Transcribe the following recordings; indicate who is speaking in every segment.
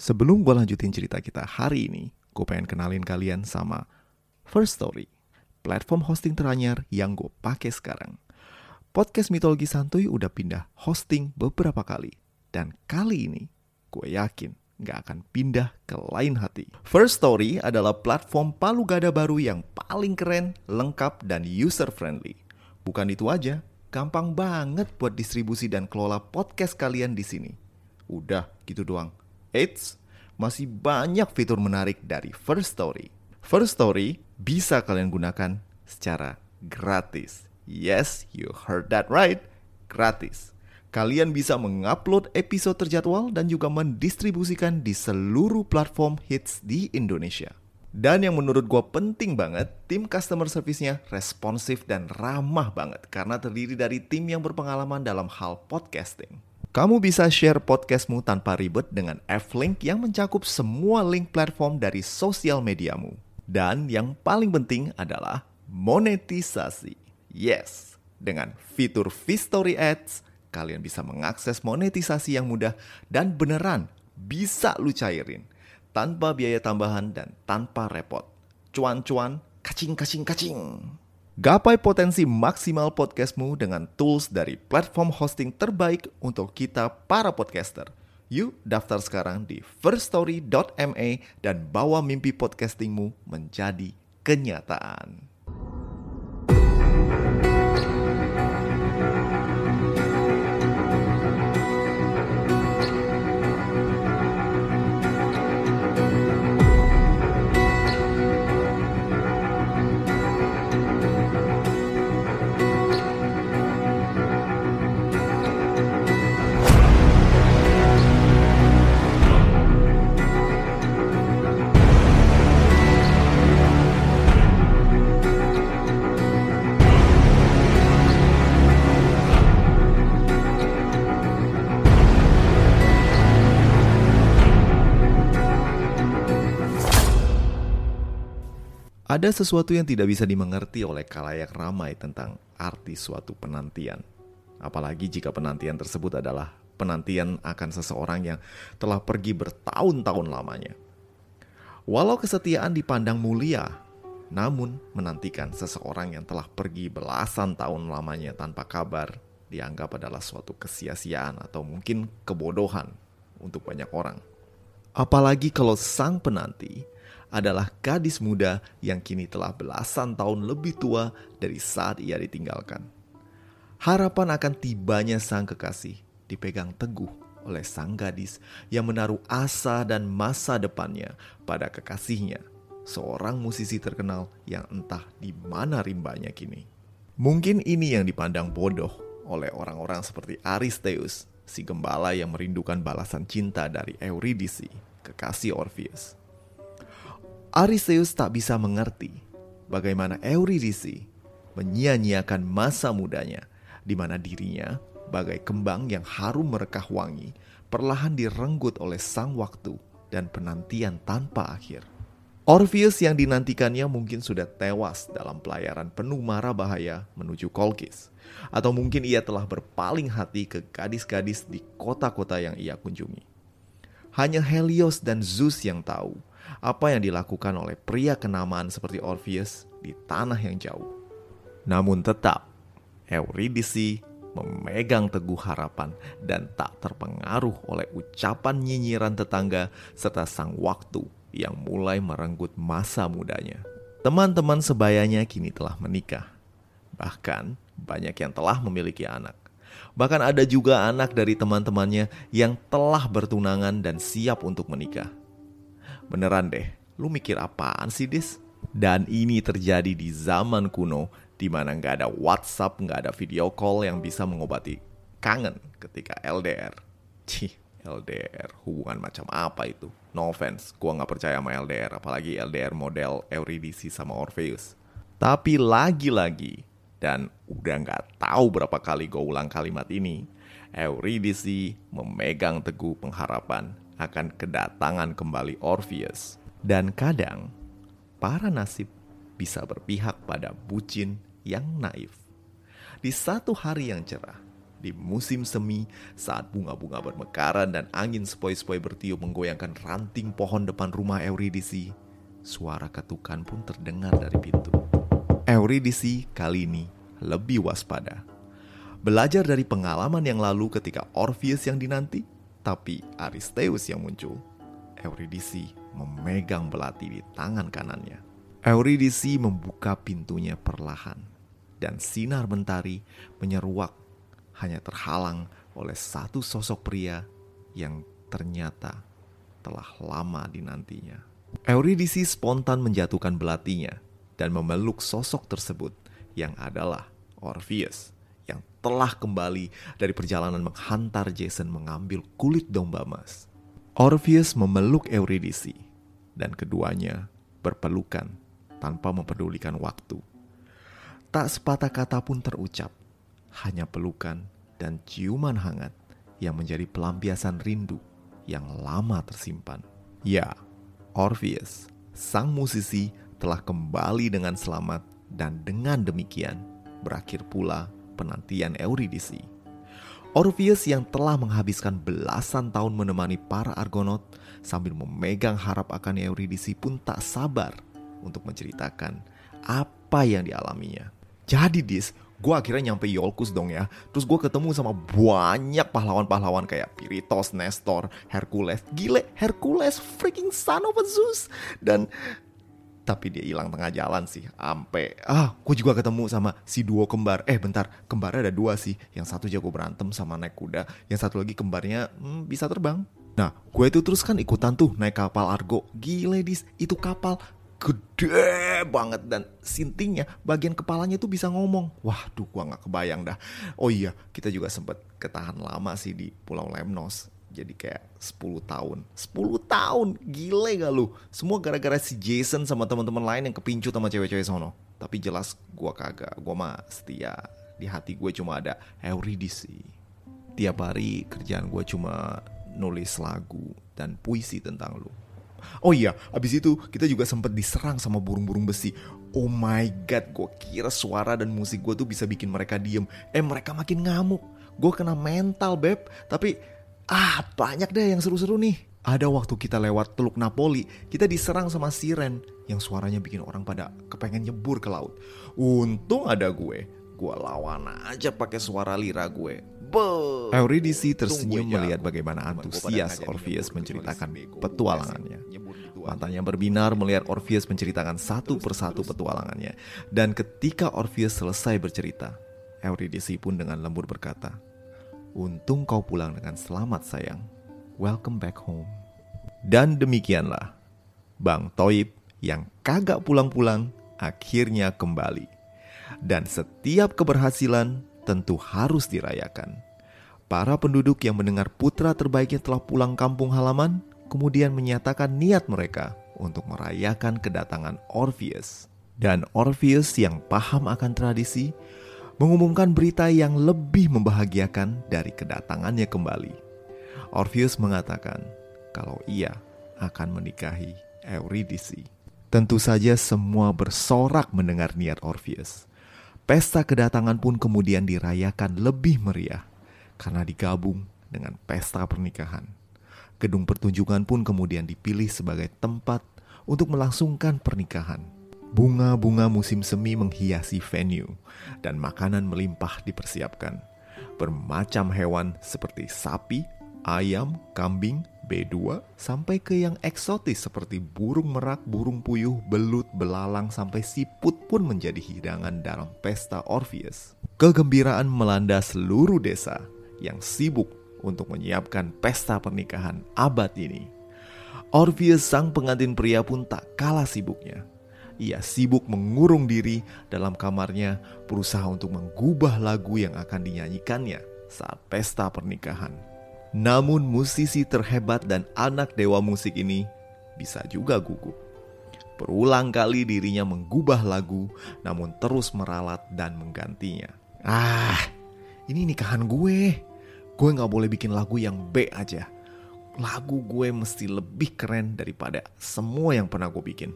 Speaker 1: Sebelum gue lanjutin cerita kita hari ini, gue pengen kenalin kalian sama First Story, platform hosting teranyar yang gue pakai sekarang. Podcast Mitologi Santuy udah pindah hosting beberapa kali. Dan kali ini, gue yakin gak akan pindah ke lain hati. First Story adalah platform palu gada baru yang paling keren, lengkap, dan user-friendly. Bukan itu aja, gampang banget buat distribusi dan kelola podcast kalian di sini. Udah gitu doang. Eits, masih banyak fitur menarik dari First Story. First Story bisa kalian gunakan secara gratis. Yes, you heard that right. Gratis. Kalian bisa mengupload episode terjadwal dan juga mendistribusikan di seluruh platform hits di Indonesia. Dan yang menurut gue penting banget, tim customer service-nya responsif dan ramah banget karena terdiri dari tim yang berpengalaman dalam hal podcasting. Kamu bisa share podcastmu tanpa ribet dengan F-Link yang mencakup semua link platform dari sosial mediamu. Dan yang paling penting adalah monetisasi. Yes, dengan fitur V-Story Ads, kalian bisa mengakses monetisasi yang mudah dan beneran bisa lu cairin tanpa biaya tambahan dan tanpa repot. Cuan-cuan, kacing-kacing-kacing. Gapai potensi maksimal podcastmu dengan tools dari platform hosting terbaik untuk kita para podcaster. Yuk daftar sekarang di firststory.me dan bawa mimpi podcastingmu menjadi kenyataan. Ada sesuatu yang tidak bisa dimengerti oleh kalayak ramai tentang arti suatu penantian. Apalagi jika penantian tersebut adalah penantian akan seseorang yang telah pergi bertahun-tahun lamanya. Walau kesetiaan dipandang mulia, namun menantikan seseorang yang telah pergi belasan tahun lamanya tanpa kabar dianggap adalah suatu kesia-siaan atau mungkin kebodohan untuk banyak orang. Apalagi kalau sang penanti adalah gadis muda yang kini telah belasan tahun lebih tua dari saat ia ditinggalkan. Harapan akan tibanya sang kekasih dipegang teguh oleh sang gadis yang menaruh asa dan masa depannya pada kekasihnya, seorang musisi terkenal yang entah di mana rimbanya kini. Mungkin ini yang dipandang bodoh oleh orang-orang seperti Aristeus, si gembala yang merindukan balasan cinta dari Eurydice, kekasih Orpheus. Aristeus tak bisa mengerti bagaimana Eurydice menyia-nyiakan masa mudanya di mana dirinya bagai kembang yang harum merekah wangi perlahan direnggut oleh sang waktu dan penantian tanpa akhir. Orpheus yang dinantikannya mungkin sudah tewas dalam pelayaran penuh mara bahaya menuju Kolkis. Atau mungkin ia telah berpaling hati ke gadis-gadis di kota-kota yang ia kunjungi. Hanya Helios dan Zeus yang tahu apa yang dilakukan oleh pria kenamaan seperti Orpheus di tanah yang jauh. Namun tetap, Eurydice memegang teguh harapan dan tak terpengaruh oleh ucapan nyinyiran tetangga serta sang waktu yang mulai merenggut masa mudanya. Teman-teman sebayanya kini telah menikah. Bahkan banyak yang telah memiliki anak. Bahkan ada juga anak dari teman-temannya yang telah bertunangan dan siap untuk menikah. Beneran deh, lu mikir apaan sih, Dis? Dan ini terjadi di zaman kuno, di mana nggak ada WhatsApp, nggak ada video call yang bisa mengobati kangen ketika LDR. Cih, LDR, hubungan macam apa itu? No offense, gua nggak percaya sama LDR, apalagi LDR model Eurydice sama Orpheus. Tapi lagi-lagi, dan udah nggak tahu berapa kali gue ulang kalimat ini, Eurydice memegang teguh pengharapan akan kedatangan kembali Orpheus. Dan kadang, para nasib bisa berpihak pada bucin yang naif. Di satu hari yang cerah, Di musim semi, saat bunga-bunga bermekaran dan angin sepoi-sepoi bertiup menggoyangkan ranting pohon depan rumah Eurydice, suara ketukan pun terdengar dari pintu. Eurydice kali ini lebih waspada. Belajar dari pengalaman yang lalu ketika Orpheus yang dinanti, tapi Aristeus yang muncul. Eurydice memegang belati di tangan kanannya. Eurydice membuka pintunya perlahan, dan sinar mentari menyeruak hanya terhalang oleh satu sosok pria yang ternyata telah lama dinantinya. Eurydice spontan menjatuhkan belatinya dan memeluk sosok tersebut yang adalah Orpheus yang telah kembali dari perjalanan menghantar Jason mengambil kulit domba emas. Orpheus memeluk Eurydice dan keduanya berpelukan tanpa mempedulikan waktu. Tak sepatah kata pun terucap hanya pelukan dan ciuman hangat yang menjadi pelampiasan rindu yang lama tersimpan. Ya, Orpheus, sang musisi telah kembali dengan selamat dan dengan demikian berakhir pula penantian Eurydice. Orpheus yang telah menghabiskan belasan tahun menemani para Argonaut sambil memegang harap akan Eurydice pun tak sabar untuk menceritakan apa yang dialaminya. Jadi Dis, gue akhirnya nyampe Iolcus dong ya. Terus gue ketemu sama banyak pahlawan-pahlawan kayak Piritos, Nestor, Hercules. Gile, Hercules freaking son of a Zeus. Dan tapi dia hilang tengah jalan sih. Ampe, ah, gue juga ketemu sama si duo kembar. Eh bentar, kembarnya ada dua sih. Yang satu jago berantem sama naik kuda. Yang satu lagi kembarnya hmm, bisa terbang. Nah, gue itu terus kan ikutan tuh naik kapal Argo. Gile dis, itu kapal gede banget dan sintingnya bagian kepalanya tuh bisa ngomong. Wah, duh gua nggak kebayang dah. Oh iya, kita juga sempet ketahan lama sih di Pulau Lemnos. Jadi kayak 10 tahun. 10 tahun, gile gak lu? Semua gara-gara si Jason sama teman-teman lain yang kepincut sama cewek-cewek sono. Tapi jelas gua kagak, gua mah setia. Di hati gue cuma ada Eurydice. Tiap hari kerjaan gue cuma nulis lagu dan puisi tentang lu. Oh iya, abis itu kita juga sempat diserang sama burung-burung besi. Oh my god, gue kira suara dan musik gue tuh bisa bikin mereka diem. Eh mereka makin ngamuk. Gue kena mental beb. Tapi ah banyak deh yang seru-seru nih. Ada waktu kita lewat Teluk Napoli, kita diserang sama siren yang suaranya bikin orang pada kepengen nyebur ke laut. Untung ada gue, gue lawan aja pakai suara lira gue. Be Eurydice tersenyum melihat bagaimana antusias Orpheus menceritakan petualangannya. Matanya berbinar melihat Orpheus menceritakan satu persatu petualangannya. Dan ketika Orpheus selesai bercerita, Eurydice pun dengan lembut berkata, Untung kau pulang dengan selamat sayang. Welcome back home. Dan demikianlah, Bang Toib yang kagak pulang-pulang akhirnya kembali. Dan setiap keberhasilan tentu harus dirayakan. Para penduduk yang mendengar putra terbaiknya telah pulang kampung halaman, kemudian menyatakan niat mereka untuk merayakan kedatangan Orpheus. Dan Orpheus yang paham akan tradisi, mengumumkan berita yang lebih membahagiakan dari kedatangannya kembali. Orpheus mengatakan kalau ia akan menikahi Eurydice. Tentu saja semua bersorak mendengar niat Orpheus. Pesta kedatangan pun kemudian dirayakan lebih meriah karena digabung dengan pesta pernikahan. Gedung pertunjukan pun kemudian dipilih sebagai tempat untuk melangsungkan pernikahan. Bunga-bunga musim semi menghiasi venue dan makanan melimpah dipersiapkan. Bermacam hewan seperti sapi, ayam, kambing, B2 sampai ke yang eksotis seperti burung merak, burung puyuh, belut, belalang sampai siput pun menjadi hidangan dalam pesta Orpheus. Kegembiraan melanda seluruh desa yang sibuk untuk menyiapkan pesta pernikahan abad ini. Orpheus sang pengantin pria pun tak kalah sibuknya. Ia sibuk mengurung diri dalam kamarnya berusaha untuk menggubah lagu yang akan dinyanyikannya saat pesta pernikahan. Namun musisi terhebat dan anak dewa musik ini bisa juga gugup. Berulang kali dirinya menggubah lagu namun terus meralat dan menggantinya. Ah, ini nikahan gue. Gue gak boleh bikin lagu yang B aja. Lagu gue mesti lebih keren daripada semua yang pernah gue bikin.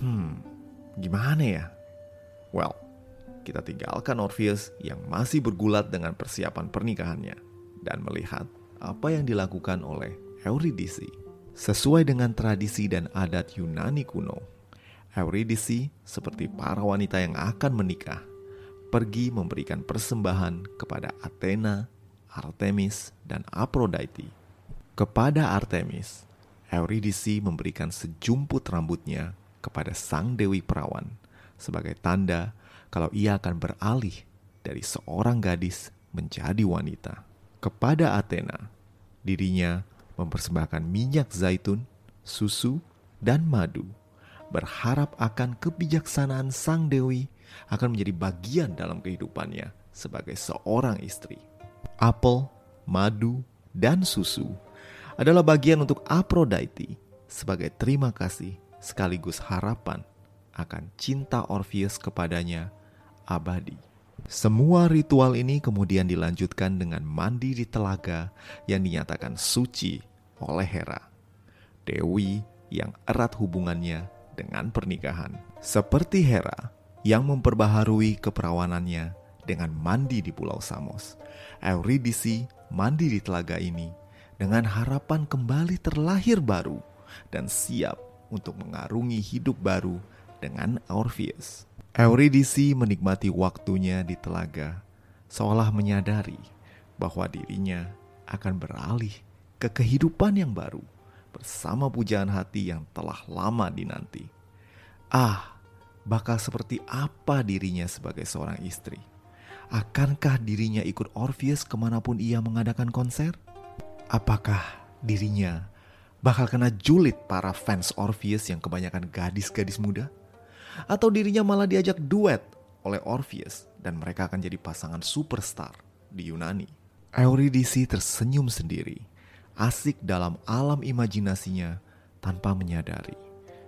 Speaker 1: Hmm, gimana ya? Well, kita tinggalkan Orpheus yang masih bergulat dengan persiapan pernikahannya dan melihat apa yang dilakukan oleh Eurydice. Sesuai dengan tradisi dan adat Yunani kuno, Eurydice seperti para wanita yang akan menikah, pergi memberikan persembahan kepada Athena, Artemis, dan Aphrodite. Kepada Artemis, Eurydice memberikan sejumput rambutnya kepada sang dewi perawan sebagai tanda kalau ia akan beralih dari seorang gadis menjadi wanita. Kepada Athena, dirinya mempersembahkan minyak zaitun, susu, dan madu berharap akan kebijaksanaan sang dewi akan menjadi bagian dalam kehidupannya sebagai seorang istri. Apel, madu, dan susu adalah bagian untuk Aphrodite sebagai terima kasih sekaligus harapan akan cinta Orpheus kepadanya abadi. Semua ritual ini kemudian dilanjutkan dengan mandi di telaga yang dinyatakan suci oleh Hera, dewi yang erat hubungannya dengan pernikahan. Seperti Hera yang memperbaharui keperawanannya dengan mandi di Pulau Samos. Eurydice mandi di telaga ini dengan harapan kembali terlahir baru dan siap untuk mengarungi hidup baru dengan Orpheus. Eurydice menikmati waktunya di telaga seolah menyadari bahwa dirinya akan beralih ke kehidupan yang baru bersama pujaan hati yang telah lama dinanti. Ah, bakal seperti apa dirinya sebagai seorang istri? Akankah dirinya ikut Orpheus ke mana pun ia mengadakan konser? Apakah dirinya bakal kena julid para fans Orpheus yang kebanyakan gadis-gadis muda? Atau dirinya malah diajak duet oleh Orpheus dan mereka akan jadi pasangan superstar di Yunani? Eurydice tersenyum sendiri asik dalam alam imajinasinya tanpa menyadari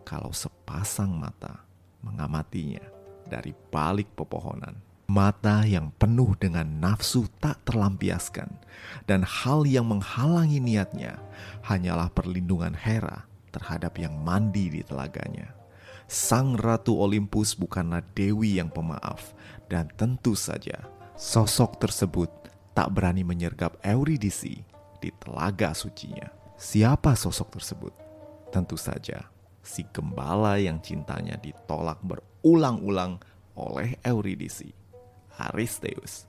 Speaker 1: kalau sepasang mata mengamatinya dari balik pepohonan. Mata yang penuh dengan nafsu tak terlampiaskan dan hal yang menghalangi niatnya hanyalah perlindungan Hera terhadap yang mandi di telaganya. Sang Ratu Olympus bukanlah dewi yang pemaaf dan tentu saja sosok tersebut tak berani menyergap Eurydice di telaga sucinya. Siapa sosok tersebut? Tentu saja si gembala yang cintanya ditolak berulang-ulang oleh Eurydice, Aristeus.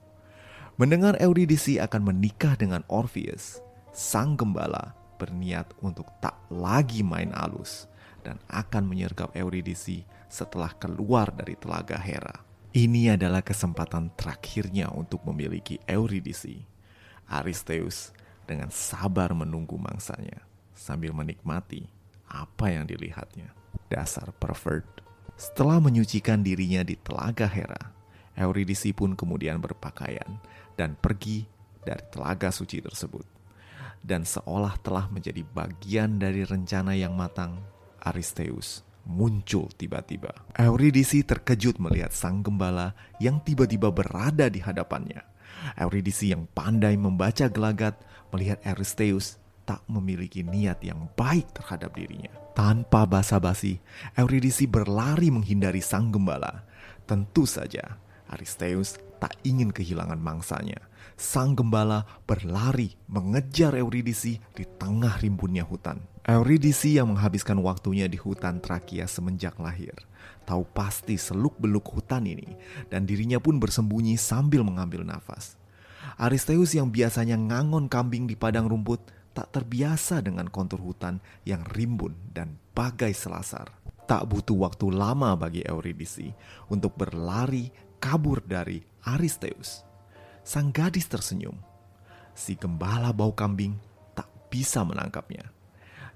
Speaker 1: Mendengar Eurydice akan menikah dengan Orpheus, sang gembala berniat untuk tak lagi main alus dan akan menyergap Eurydice setelah keluar dari telaga Hera. Ini adalah kesempatan terakhirnya untuk memiliki Eurydice. Aristeus dengan sabar menunggu mangsanya sambil menikmati apa yang dilihatnya. Dasar pervert. Setelah menyucikan dirinya di telaga Hera, Eurydice pun kemudian berpakaian dan pergi dari telaga suci tersebut. Dan seolah telah menjadi bagian dari rencana yang matang, Aristeus muncul tiba-tiba. Eurydice terkejut melihat sang gembala yang tiba-tiba berada di hadapannya. Eurydice yang pandai membaca gelagat melihat Aristeus tak memiliki niat yang baik terhadap dirinya. Tanpa basa-basi, Eurydice berlari menghindari sang gembala. Tentu saja, Aristeus tak ingin kehilangan mangsanya. Sang gembala berlari mengejar Eurydice di tengah rimbunnya hutan. Eurydice yang menghabiskan waktunya di hutan Trakia semenjak lahir, tahu pasti seluk-beluk hutan ini dan dirinya pun bersembunyi sambil mengambil nafas. Aristeus yang biasanya ngangon kambing di padang rumput tak terbiasa dengan kontur hutan yang rimbun dan bagai selasar. Tak butuh waktu lama bagi Eurydice untuk berlari kabur dari Aristeus. Sang gadis tersenyum. Si gembala bau kambing tak bisa menangkapnya.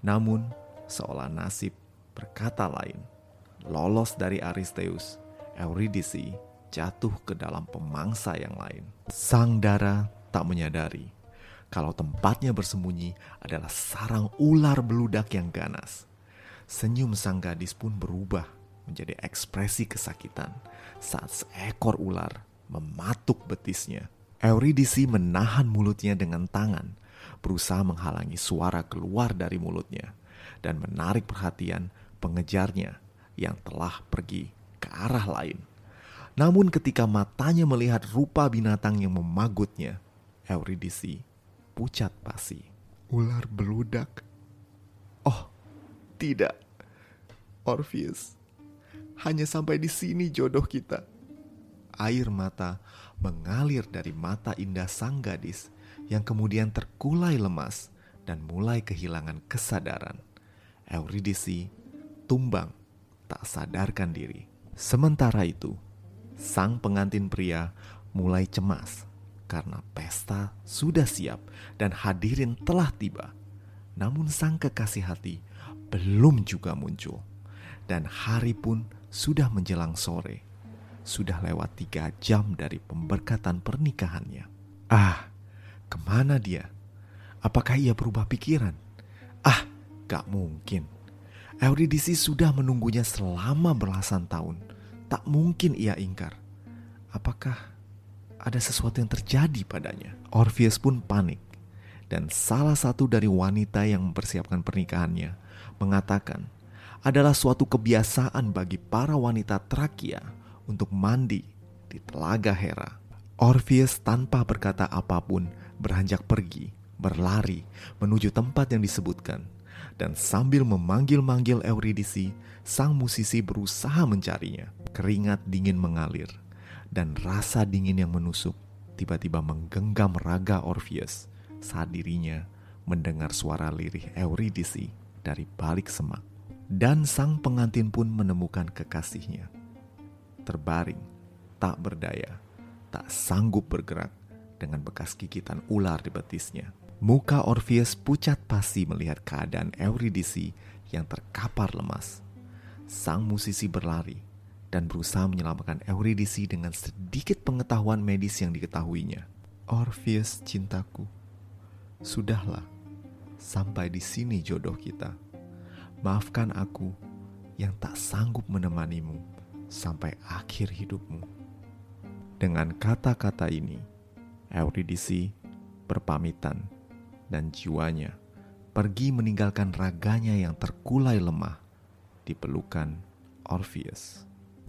Speaker 1: Namun, seolah nasib berkata lain. Lolos dari Aristeus, Eurydice jatuh ke dalam pemangsa yang lain. Sang Dara tak menyadari kalau tempatnya bersembunyi adalah sarang ular beludak yang ganas. Senyum sang gadis pun berubah menjadi ekspresi kesakitan saat seekor ular mematuk betisnya. Eurydice menahan mulutnya dengan tangan berusaha menghalangi suara keluar dari mulutnya dan menarik perhatian pengejarnya yang telah pergi ke arah lain. Namun ketika matanya melihat rupa binatang yang memagutnya, Eurydice pucat pasi. Ular beludak. Oh, tidak. Orpheus, hanya sampai di sini jodoh kita. Air mata mengalir dari mata indah sang gadis yang kemudian terkulai lemas dan mulai kehilangan kesadaran. Eurydice tumbang tak sadarkan diri. Sementara itu, sang pengantin pria mulai cemas karena pesta sudah siap dan hadirin telah tiba. Namun sang kekasih hati belum juga muncul. Dan hari pun sudah menjelang sore. Sudah lewat tiga jam dari pemberkatan pernikahannya. Ah, ke mana dia? Apakah ia berubah pikiran? Ah, gak mungkin. Eurydice sudah menunggunya selama belasan tahun. Tak mungkin ia ingkar. Apakah ada sesuatu yang terjadi padanya? Orpheus pun panik. Dan salah satu dari wanita yang mempersiapkan pernikahannya mengatakan adalah suatu kebiasaan bagi para wanita Trakia untuk mandi di telaga Hera. Orpheus tanpa berkata apa pun beranjak pergi, berlari menuju tempat yang disebutkan. Dan sambil memanggil-manggil Eurydice, sang musisi berusaha mencarinya. Keringat dingin mengalir, dan rasa dingin yang menusuk tiba-tiba menggenggam raga Orpheus saat dirinya mendengar suara lirih Eurydice dari balik semak. Dan sang pengantin pun menemukan kekasihnya. Terbaring, tak berdaya, tak sanggup bergerak dengan bekas gigitan ular di betisnya. Muka Orpheus pucat pasi melihat keadaan Eurydice yang terkapar lemas. Sang musisi berlari dan berusaha menyelamatkan Eurydice dengan sedikit pengetahuan medis yang diketahuinya. Orpheus cintaku, sudahlah, sampai di sini jodoh kita Maafkan aku yang tak sanggup menemanimu sampai akhir hidupmu. Dengan kata-kata ini, Eurydice berpamitan dan jiwanya pergi meninggalkan raganya yang terkulai lemah di pelukan Orpheus.